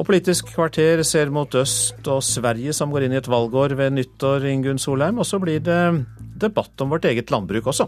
Og Politisk kvarter ser mot øst og Sverige som går inn i et valgår ved nyttår, Ingunn Solheim. Og så blir det debatt om vårt eget landbruk også.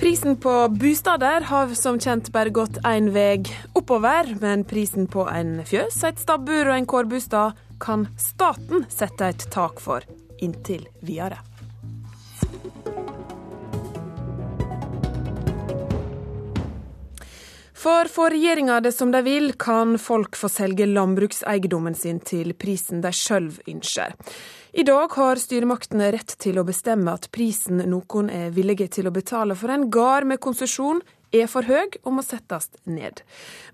Prisen på bostader har som kjent bare gått én vei oppover, men prisen på en fjøs, et stabbur og en kårbostad kan staten sette et tak for inntil videre. For får regjeringa det som de vil, kan folk få selge landbrukseiendommen sin til prisen de sjøl ønsker. I dag har styremaktene rett til å bestemme at prisen noen er villige til å betale for en gard med konsesjon, er for høy og må settes ned.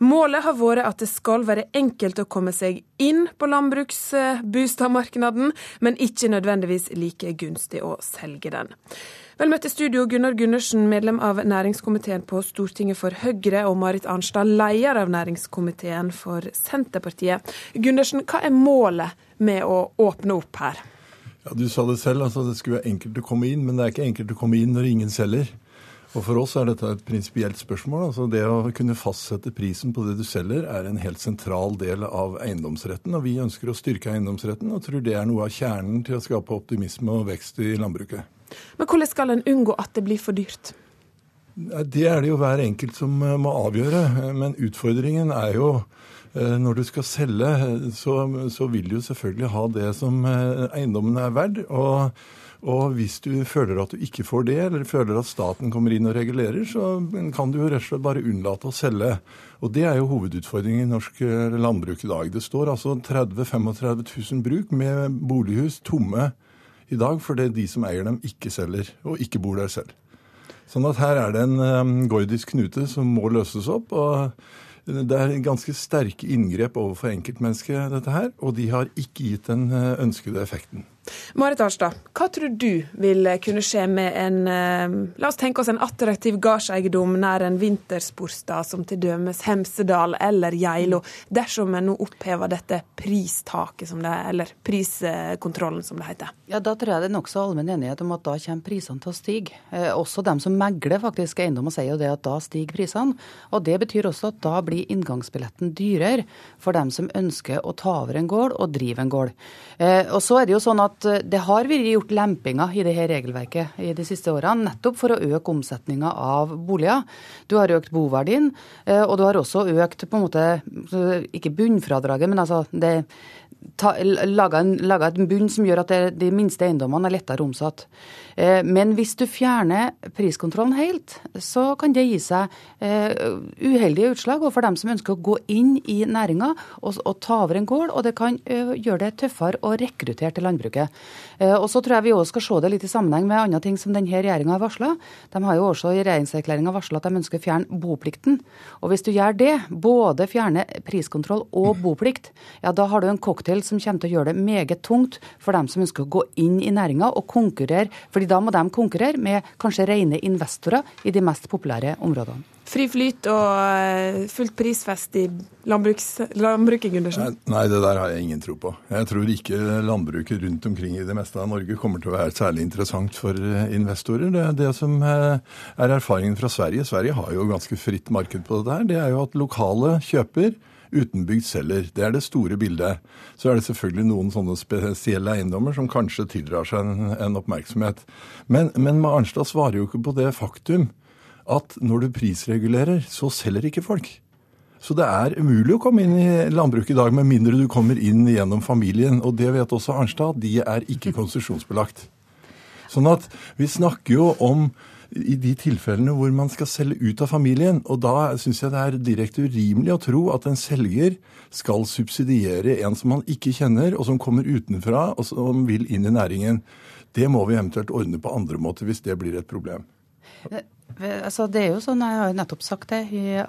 Målet har vært at det skal være enkelt å komme seg inn på landbruksbostadmarkedet, men ikke nødvendigvis like gunstig å selge den. Vel møtt i studio Gunnar Gundersen, medlem av næringskomiteen på Stortinget for Høyre, og Marit Arnstad, leder av næringskomiteen for Senterpartiet. Gundersen, hva er målet med å åpne opp her? Ja, Du sa det selv, altså det skulle være enkelt å komme inn, men det er ikke enkelt å komme inn når ingen selger. Og For oss er dette et prinsipielt spørsmål. altså Det å kunne fastsette prisen på det du selger, er en helt sentral del av eiendomsretten. og Vi ønsker å styrke eiendomsretten og tror det er noe av kjernen til å skape optimisme og vekst i landbruket. Men hvordan skal en unngå at det blir for dyrt? Det er det jo hver enkelt som eh, må avgjøre. Men utfordringen er jo eh, når du skal selge, så, så vil du jo selvfølgelig ha det som eh, eiendommen er verd. og og hvis du føler at du ikke får det, eller føler at staten kommer inn og regulerer, så kan du jo rett og slett bare unnlate å selge. Og det er jo hovedutfordringen i norsk eh, landbruk i dag. Det står altså 30 000-35 000 bruk med bolighus tomme i dag fordi de som eier dem, ikke selger, og ikke bor der selv. Sånn at her er det en um, gordisk knute som må løses opp. og det er ganske sterke inngrep overfor enkeltmennesket, dette her, og de har ikke gitt den eh, ønskede effekten. Marit Arstad, hva tror du vil kunne skje med en eh, La oss tenke oss en attraktiv gardseiendom nær en vintersportsstad som til dømes Hemsedal eller Geilo, dersom en nå opphever dette pristaket, som det, eller priskontrollen, som det heter? Ja, Da tror jeg det er nokså allmenn enighet om at da kommer prisene til å stige. Eh, også dem som megler faktisk eiendom, sier jo det at da stiger prisene. Og Det betyr også at da blir inngangsbilletten dyrere for dem som ønsker å ta over en gård og drive en gård. Eh, og så er det jo sånn at eh, det har vært gjort lempinger i dette regelverket i de siste årene, nettopp for å øke omsetninga av boliger. Du har økt boverdien, eh, og du har også økt på en måte, ikke bunnfradraget, men altså det laga en, en, bunn som gjør at det, de minste eiendommene er lettere omsatt. Eh, men hvis du fjerner priskontrollen helt, så kan det gi seg eh, uheldige utslag for dem som ønsker å gå inn i næringa og, ta over en gård, og det kan uh, gjøre det tøffere å rekruttere til landbruket. Og så tror jeg vi også skal se det litt i sammenheng med andre ting som denne regjeringa har varsla. De har jo også i regjeringserklæringa varsla at de ønsker å fjerne boplikten. Og hvis du gjør det, både fjerne priskontroll og boplikt, ja da har du en cocktail som kommer til å gjøre det meget tungt for dem som ønsker å gå inn i næringa og konkurrere, fordi da må de konkurrere med kanskje rene investorer i de mest populære områdene. Fri flyt og eh, fullt prisfest i landbruket, Gundersen? Nei, det der har jeg ingen tro på. Jeg tror ikke landbruket rundt omkring i det meste av Norge kommer til å være særlig interessant for eh, investorer. Det, det som eh, er erfaringen fra Sverige, Sverige har jo ganske fritt marked på det der, det er jo at lokale kjøper utenbygd selger. Det er det store bildet. Så er det selvfølgelig noen sånne spesielle eiendommer som kanskje tildrar seg en, en oppmerksomhet. Men, men Arnstad svarer jo ikke på det faktum at når du prisregulerer, så selger ikke folk. Så det er umulig å komme inn i landbruket i dag med mindre du kommer inn gjennom familien. Og det vet også Arnstad, de er ikke konsesjonsbelagt. Sånn at vi snakker jo om i de tilfellene hvor man skal selge ut av familien. Og da syns jeg det er direkte urimelig å tro at en selger skal subsidiere en som man ikke kjenner, og som kommer utenfra og som vil inn i næringen. Det må vi eventuelt ordne på andre måter hvis det blir et problem. Altså, det er jo sånn, Jeg har jo nettopp sagt det,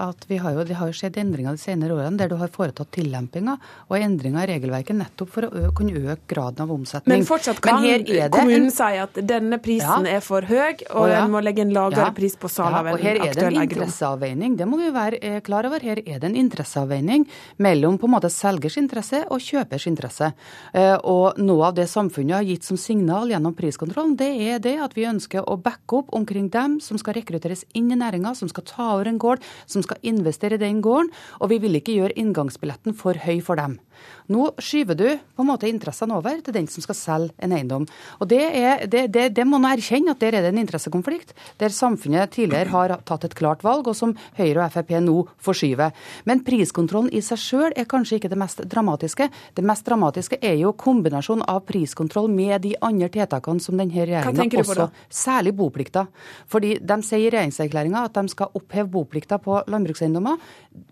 at vi har jo, det har jo skjedd endringer de senere årene der du har foretatt tillempinger og endringer i regelverket nettopp for å kunne øke graden av omsetning. Men fortsatt kan Men kommunen en... si at denne prisen ja. er for høy, og ja. en må legge en lavere ja. pris på salg av en aktuell eiendom. Her er det en interesseavveining. Det må vi være eh, klar over. Her er det en interesseavveining mellom på en måte selgers interesse og kjøpers interesse. Eh, og noe av det samfunnet har gitt som signal gjennom priskontrollen, det er det at vi ønsker å backe opp omkring dem som skal rekruttere rekrutteres inn i næringa, som skal ta over en gård, som skal investere i den gården. Og vi vil ikke gjøre inngangsbilletten for høy for dem. Nå skyver du på en måte interessene over til den som skal selge en eiendom. Og Det, er, det, det, det må man erkjenne at der er det en interessekonflikt, der samfunnet tidligere har tatt et klart valg, og som Høyre og Frp nå forskyver. Men priskontrollen i seg sjøl er kanskje ikke det mest dramatiske. Det mest dramatiske er jo kombinasjonen av priskontroll med de andre tiltakene som denne regjeringa også Særlig boplikta. Fordi de sier i regjeringserklæringa at de skal oppheve boplikta på landbrukseiendommer.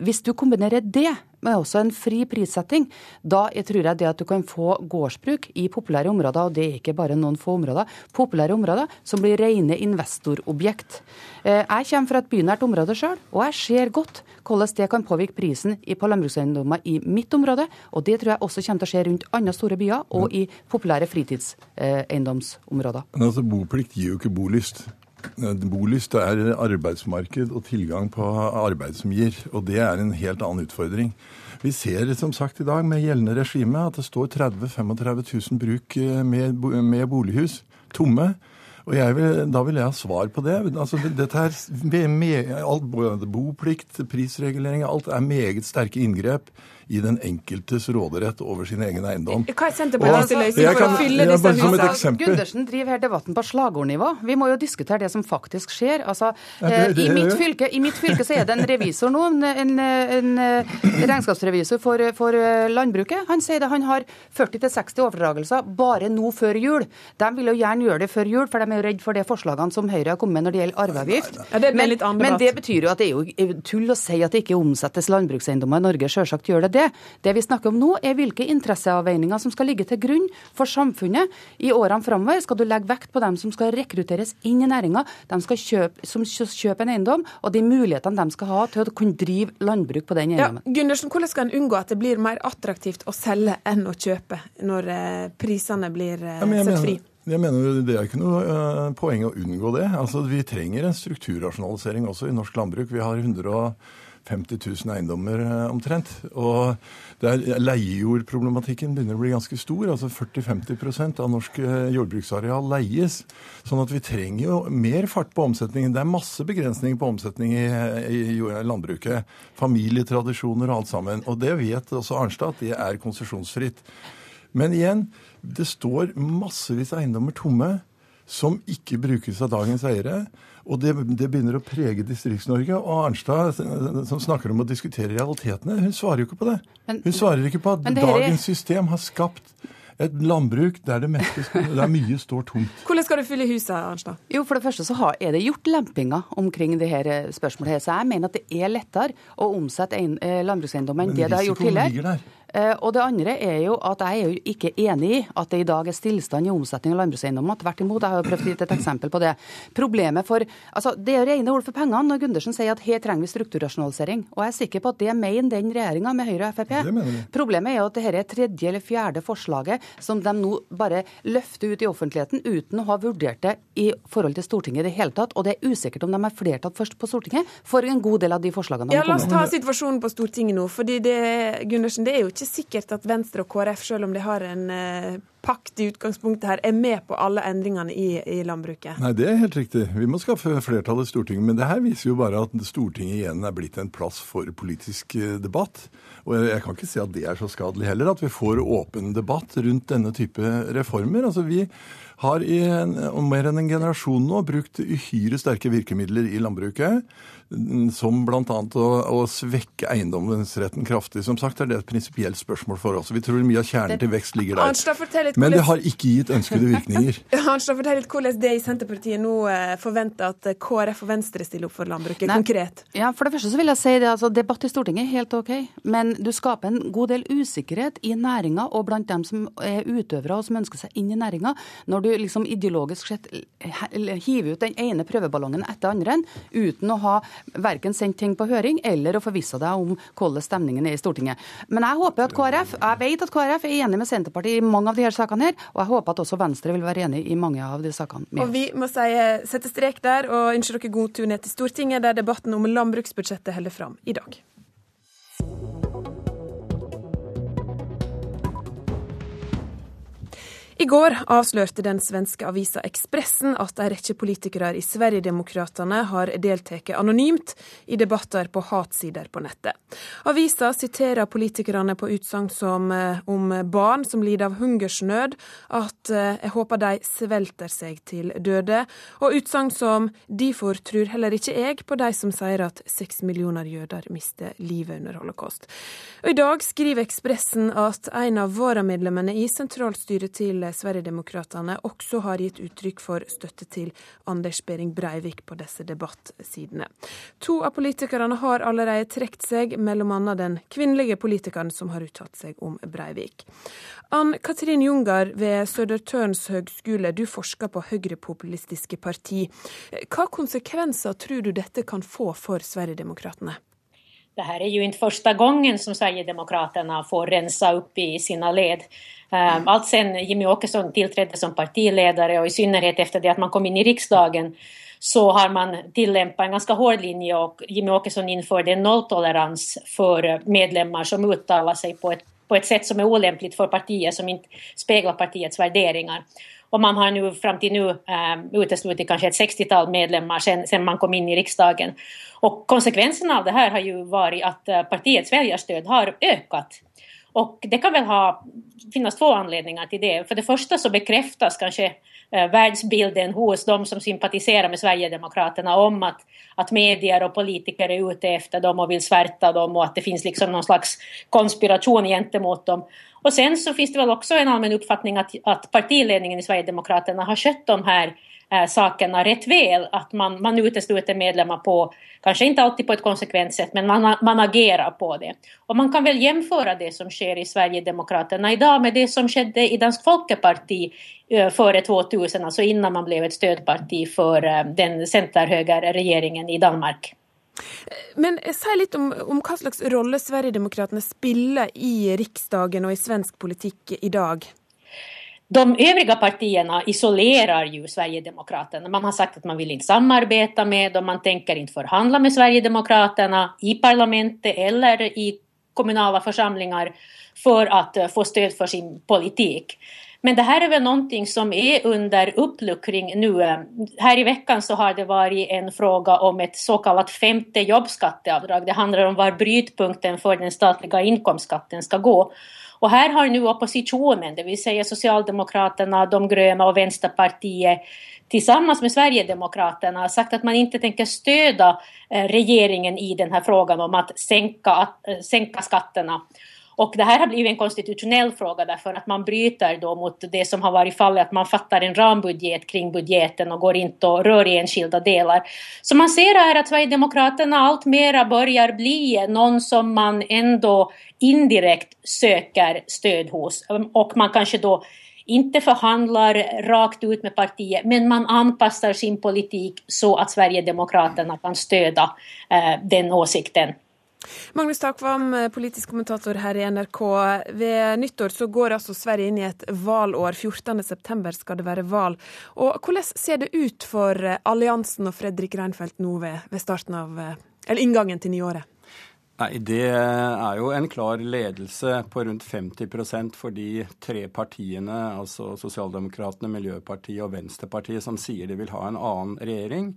Hvis du kombinerer det med også en fri prissetting, da jeg tror jeg det at du kan få gårdsbruk i populære områder, og det er ikke bare noen få områder, populære områder som blir rene investorobjekt. Eh, jeg kommer fra et bynært område sjøl, og jeg ser godt hvordan det kan påvirke prisen på landbrukseiendommer i mitt område, og det tror jeg også kommer til å skje rundt andre store byer og i populære fritidseiendomsområder. Men altså, Boplikt gir jo ikke bolyst. Bolyst er arbeidsmarked og tilgang på arbeid som gir, og det er en helt annen utfordring. Vi ser som sagt i dag med gjeldende regime at det står 30 35 000 bruk eh, med, med bolighus tomme. Og vil, Da vil jeg ha svar på det. Altså, dette her, med, alt, både Boplikt, prisregulering, alt er meget sterke inngrep i den enkeltes råderett over sin egen eiendom. Hva er Senterpartiets løsning for å fylle disse husene? Gundersen driver her debatten på slagordnivå. Vi må jo diskutere det som faktisk skjer. Altså, eh, i, mitt fylke, I mitt fylke så er det en revisor nå, en, en, en eh, regnskapsrevisor for, for, eh, landbruket. Han sier det han har 40-60 overdragelser bare nå før jul. De vil jo gjerne gjøre det før jul, for de er jo redd for de forslagene som Høyre har kommet med når det gjelder arveavgift. Ja, det men, men, det betyr jo at det er jo tull å si at det ikke omsettes landbrukseiendommer i Norge. Sjølsagt gjør det det. Det vi snakker om nå, er hvilke interesseavveininger som skal ligge til grunn for samfunnet i årene framover. Skal du legge vekt på dem som skal rekrutteres inn i næringa, dem skal kjøpe, som kjøper en eiendom, og de mulighetene de skal ha til å kunne drive landbruk på den eiendommen. Ja, Gundersen, hvordan skal en unngå at det blir mer attraktivt å selge enn å kjøpe, når eh, prisene blir ja, men, sett fri? Jeg mener Det er ikke noe uh, poeng å unngå det. Altså, Vi trenger en strukturrasjonalisering også i norsk landbruk. Vi har 100 50 000 eiendommer eh, omtrent. Og leiejordproblematikken begynner å bli ganske stor. altså 40-50% av norsk eh, jordbruksareal leies. Sånn at vi trenger jo mer fart på omsetningen. Det er masse begrensninger på omsetning i, i landbruket. Familietradisjoner og alt sammen. Og det vet også Arnstad, at det er konsesjonsfritt. Men igjen, det står massevis av eiendommer tomme som ikke brukes av dagens eiere. Og det, det begynner å prege Distrikts-Norge. Og Arnstad, som snakker om å diskutere realitetene, hun svarer jo ikke på det. Hun svarer ikke på at dagens system har skapt et landbruk der det, meste, der mye står tomt. Hvordan skal du fylle huset, Arnstad? Jo, For det første så er det gjort lempinger omkring det her spørsmålet. Så jeg mener at det er lettere å omsette eh, landbrukseiendom enn det det har gjort tidligere. Eh, og det andre er jo at jeg er jo ikke enig i at det i dag er stillstand i omsetning av landbrukseiendommer. Tvert imot, jeg har jo prøvd å gi et eksempel på det. Problemet for, altså Det er rene ord for pengene når Gundersen sier at her trenger vi strukturrasjonalisering. Og jeg er sikker på at det mener den regjeringa med Høyre og Frp. Problemet er jo at dette er tredje eller fjerde forslaget som de nå bare løfter ut i offentligheten uten å ha vurdert det i forhold til Stortinget i det hele tatt. Og det er usikkert om de er flertall først på Stortinget for en god del av de forslagene. Ja, La oss ta situasjonen på Stortinget nå. fordi det, Gundersen, det er jo ikke ikke sikkert at Venstre og KrF, selv om de har en eh, pakt i utgangspunktet her, er med på alle endringene i, i, landbruket? Nei, det er helt riktig. Vi må skaffe flertall i Stortinget. Men det her viser jo bare at Stortinget igjen er blitt en plass for politisk eh, debatt. Og jeg kan ikke si at det er så skadelig heller, at vi får åpen debatt rundt denne type reformer. Altså vi har i en, mer enn en generasjon nå brukt uhyre sterke virkemidler i landbruket som bl.a. Å, å svekke eiendomsretten kraftig. Som sagt er det et prinsipielt spørsmål for oss. Vi tror mye av kjernen til vekst ligger der. Men det har ikke gitt ønskede virkninger. Arnstad, fortell litt hvordan det i Senterpartiet nå eh, forventer at KrF og Venstre stiller opp for landbruket, Nei. konkret. Ja, For det første så vil jeg si det, altså debatt i Stortinget er helt OK. Men du skaper en god del usikkerhet i næringa og blant dem som er utøvere og som ønsker seg inn i næringa, når du liksom ideologisk sett hiver ut den ene prøveballongen etter andre uten å ha verken sendt ting på høring eller å forvisse deg om hvordan stemningen er i Stortinget. Men jeg håper at KrF, jeg vet at KrF er enig med Senterpartiet i mange av disse sakene her, og jeg håper at også Venstre vil være enig i mange av de sakene. Og vi må si, eh, sette strek der og ønske dere god tur ned til Stortinget, der debatten om landbruksbudsjettet holder fram i dag. I går avslørte den svenske avisa Ekspressen at en rekke politikere i Sverigedemokraterna har deltatt anonymt i debatter på hatsider på nettet. Avisa siterer politikerne på utsagn som eh, om barn som lider av hungersnød, at eh, jeg håper de svelter seg til døde, og utsagn som derfor tror heller ikke jeg på de som sier at seks millioner jøder mister livet under holocaust. Og I dag skriver Ekspressen at en av våre medlemmene i sentralstyret til Sverigedemokraterna også har gitt uttrykk for støtte til Anders Behring Breivik på disse debattsidene. To av politikerne har allerede trukket seg, bl.a. den kvinnelige politikeren som har uttalt seg om Breivik. Ann Katrin Jungar ved Södertörns høgskole, du forsker på høyrepopulistiske parti. Hva konsekvenser tror du dette kan få for Sverigedemokraterna? Det här är ju inte första gången som Sverigedemokraterna får rensa upp i sina led. Ehm, allt sen Jimmy Åkesson tillträdde som partiledare och i synnerhet efter det att man kom in i riksdagen så har man tillämpat en ganska hård linje och Jimmy Åkesson införde en nolltolerans för medlemmar som uttalar sig på ett, på ett sätt som är olämpligt för partier som inte speglar partiets värderingar. Och man har nu fram till nu äh, uteslutit kanske ett 60-tal medlemmar sen, man kom in i riksdagen. Och konsekvensen av det här har ju varit att äh, partiets väljarstöd har ökat. Och det kan väl ha, finnas två anledningar till det. För det första så bekräftas kanske eh, världsbilden hos de som sympatiserar med Sverigedemokraterna om att, att medier och politiker är ute efter dem och vill svärta dem och att det finns liksom någon slags konspiration gentemot dem. Och sen så finns det väl också en allmän uppfattning att, att partiledningen i Sverigedemokraterna har skött de här äh, sakerna rätt väl. Att man, man utesluter medlemmar på, kanske inte alltid på ett konsekvent sätt, men man, man agerar på det. Och man kan väl jämföra det som sker i Sverigedemokraterna idag med det som skedde i Dansk Folkeparti äh, före 2000, alltså innan man blev ett stödparti för äh, den centerhögerregeringen i Danmark. Men si litt om, om, hva slags rolle Sverigedemokraterna spiller i Riksdagen og i svensk politikk i dag? De övriga partierna isolerar ju Sverigedemokraterna. Man har sagt att man vill inte samarbeta med dem, man tänker inte förhandla med Sverigedemokraterna i parlamentet eller i kommunala församlingar för att eh, få stöd för sin politik. Men det här är väl någonting som är under uppluckring nu. Här i veckan har det varit en fråga om ett så kallat femte jobbskatteavdrag. Det handlar om var brytpunkten för den statliga inkomstskatten ska gå. Och här har nu oppositionen, det vill säga Socialdemokraterna, de gröna och Vänsterpartiet tillsammans med Sverigedemokraterna sagt att man inte tänker stödja regjeringen regeringen i den här frågan om att sänka, eh, sänka. Och det här har blivit en konstitutionell fråga därför att man bryter då mot det som har varit fallet att man fattar en rambudget kring budgeten och går inte och rör i enskilda delar. Så man ser här att Sverigedemokraterna alltmera börjar bli någon som man ändå indirekt söker stöd hos och man kanske då inte förhandlar rakt ut med partiet, men man anpassar sin politik så att Sverigedemokraterna kan stödja eh, den åsikten. Magnus Takvam, politisk kommentator her i NRK. Ved nyttår så går altså Sverige inn i et valår. 14.9 skal det være valg. Og Hvordan ser det ut for alliansen og Fredrik Reinfeldt nå ved, ved starten av, eller inngangen til nyåret? Nei, Det er jo en klar ledelse på rundt 50 for de tre partiene, altså Sosialdemokratene, Miljøpartiet og Venstrepartiet, som sier de vil ha en annen regjering.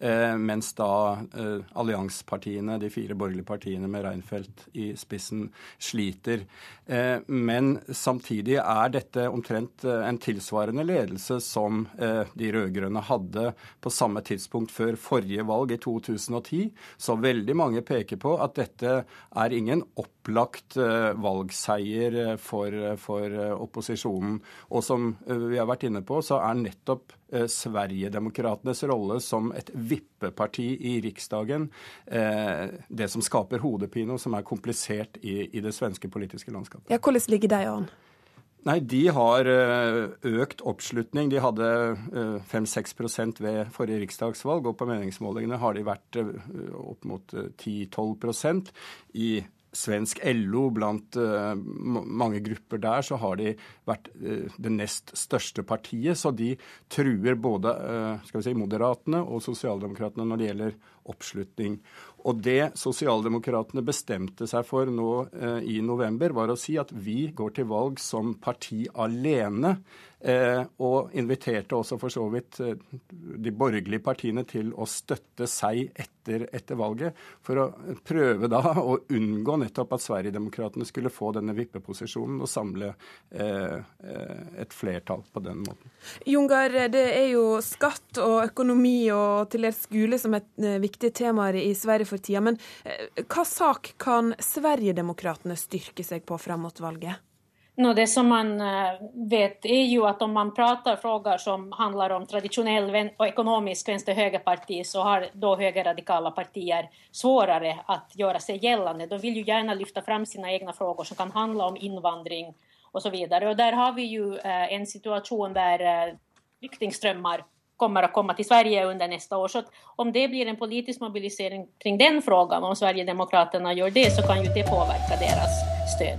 Eh, mens da eh, alliansepartiene, de fire borgerlige partiene med Reinfeldt i spissen, sliter. Eh, men samtidig er dette omtrent en tilsvarende ledelse som de rød-grønne hadde på samme tidspunkt før forrige valg i 2010. Så veldig mange peker på at dette dette er ingen opplagt eh, valgseier eh, for, for eh, opposisjonen. Og som vi har vært inne på, så er nettopp Sverigedemokratenes rolle som et vippeparti i Riksdagen det som skaper hodepine, og som er komplisert i, i det svenske politiske landskapet. Ja, Hvordan ligger de an? Nei, De har økt oppslutning. De hadde 5-6% ved forrige riksdagsvalg, og på meningsmålingene har de vært opp mot 10-12% I svensk LO, blant mange grupper der, så har de vært det nest største partiet. Så de truer både uh, si, Moderatene og Sosialdemokratene når det gjelder oppslutning. Og det sosialdemokratene bestemte seg for nå eh, i november, var å si at vi går til valg som parti alene. Eh, og inviterte også for så vidt eh, de borgerlige partiene til å støtte seg etter, etter valget, for å prøve da å unngå nettopp at Sverigedemokraterna skulle få denne vippeposisjonen og samle eh, eh, et flertall på den måten. Jungar, det er jo skatt og økonomi og til dels skole som er eh, viktige temaer i Sverige for tida. Men hva sak kan Sverigedemokraterna styrke seg på fram mot valget? No, det som man eh, vet är ju att om man pratar frågor som handlar om traditionell och ekonomisk vänster-högerparti så har då högerradikala partier svårare att göra sig gällande. De vill ju gärna lyfta fram sina egna frågor som kan handla om invandring och så vidare. Och där har vi ju eh, en situation där eh, flyktingströmmar kommer att komma till Sverige under nästa år. Så om det blir en politisk mobilisering kring den frågan, om Sverigedemokraterna gör det, så kan ju det påverka deras stöd.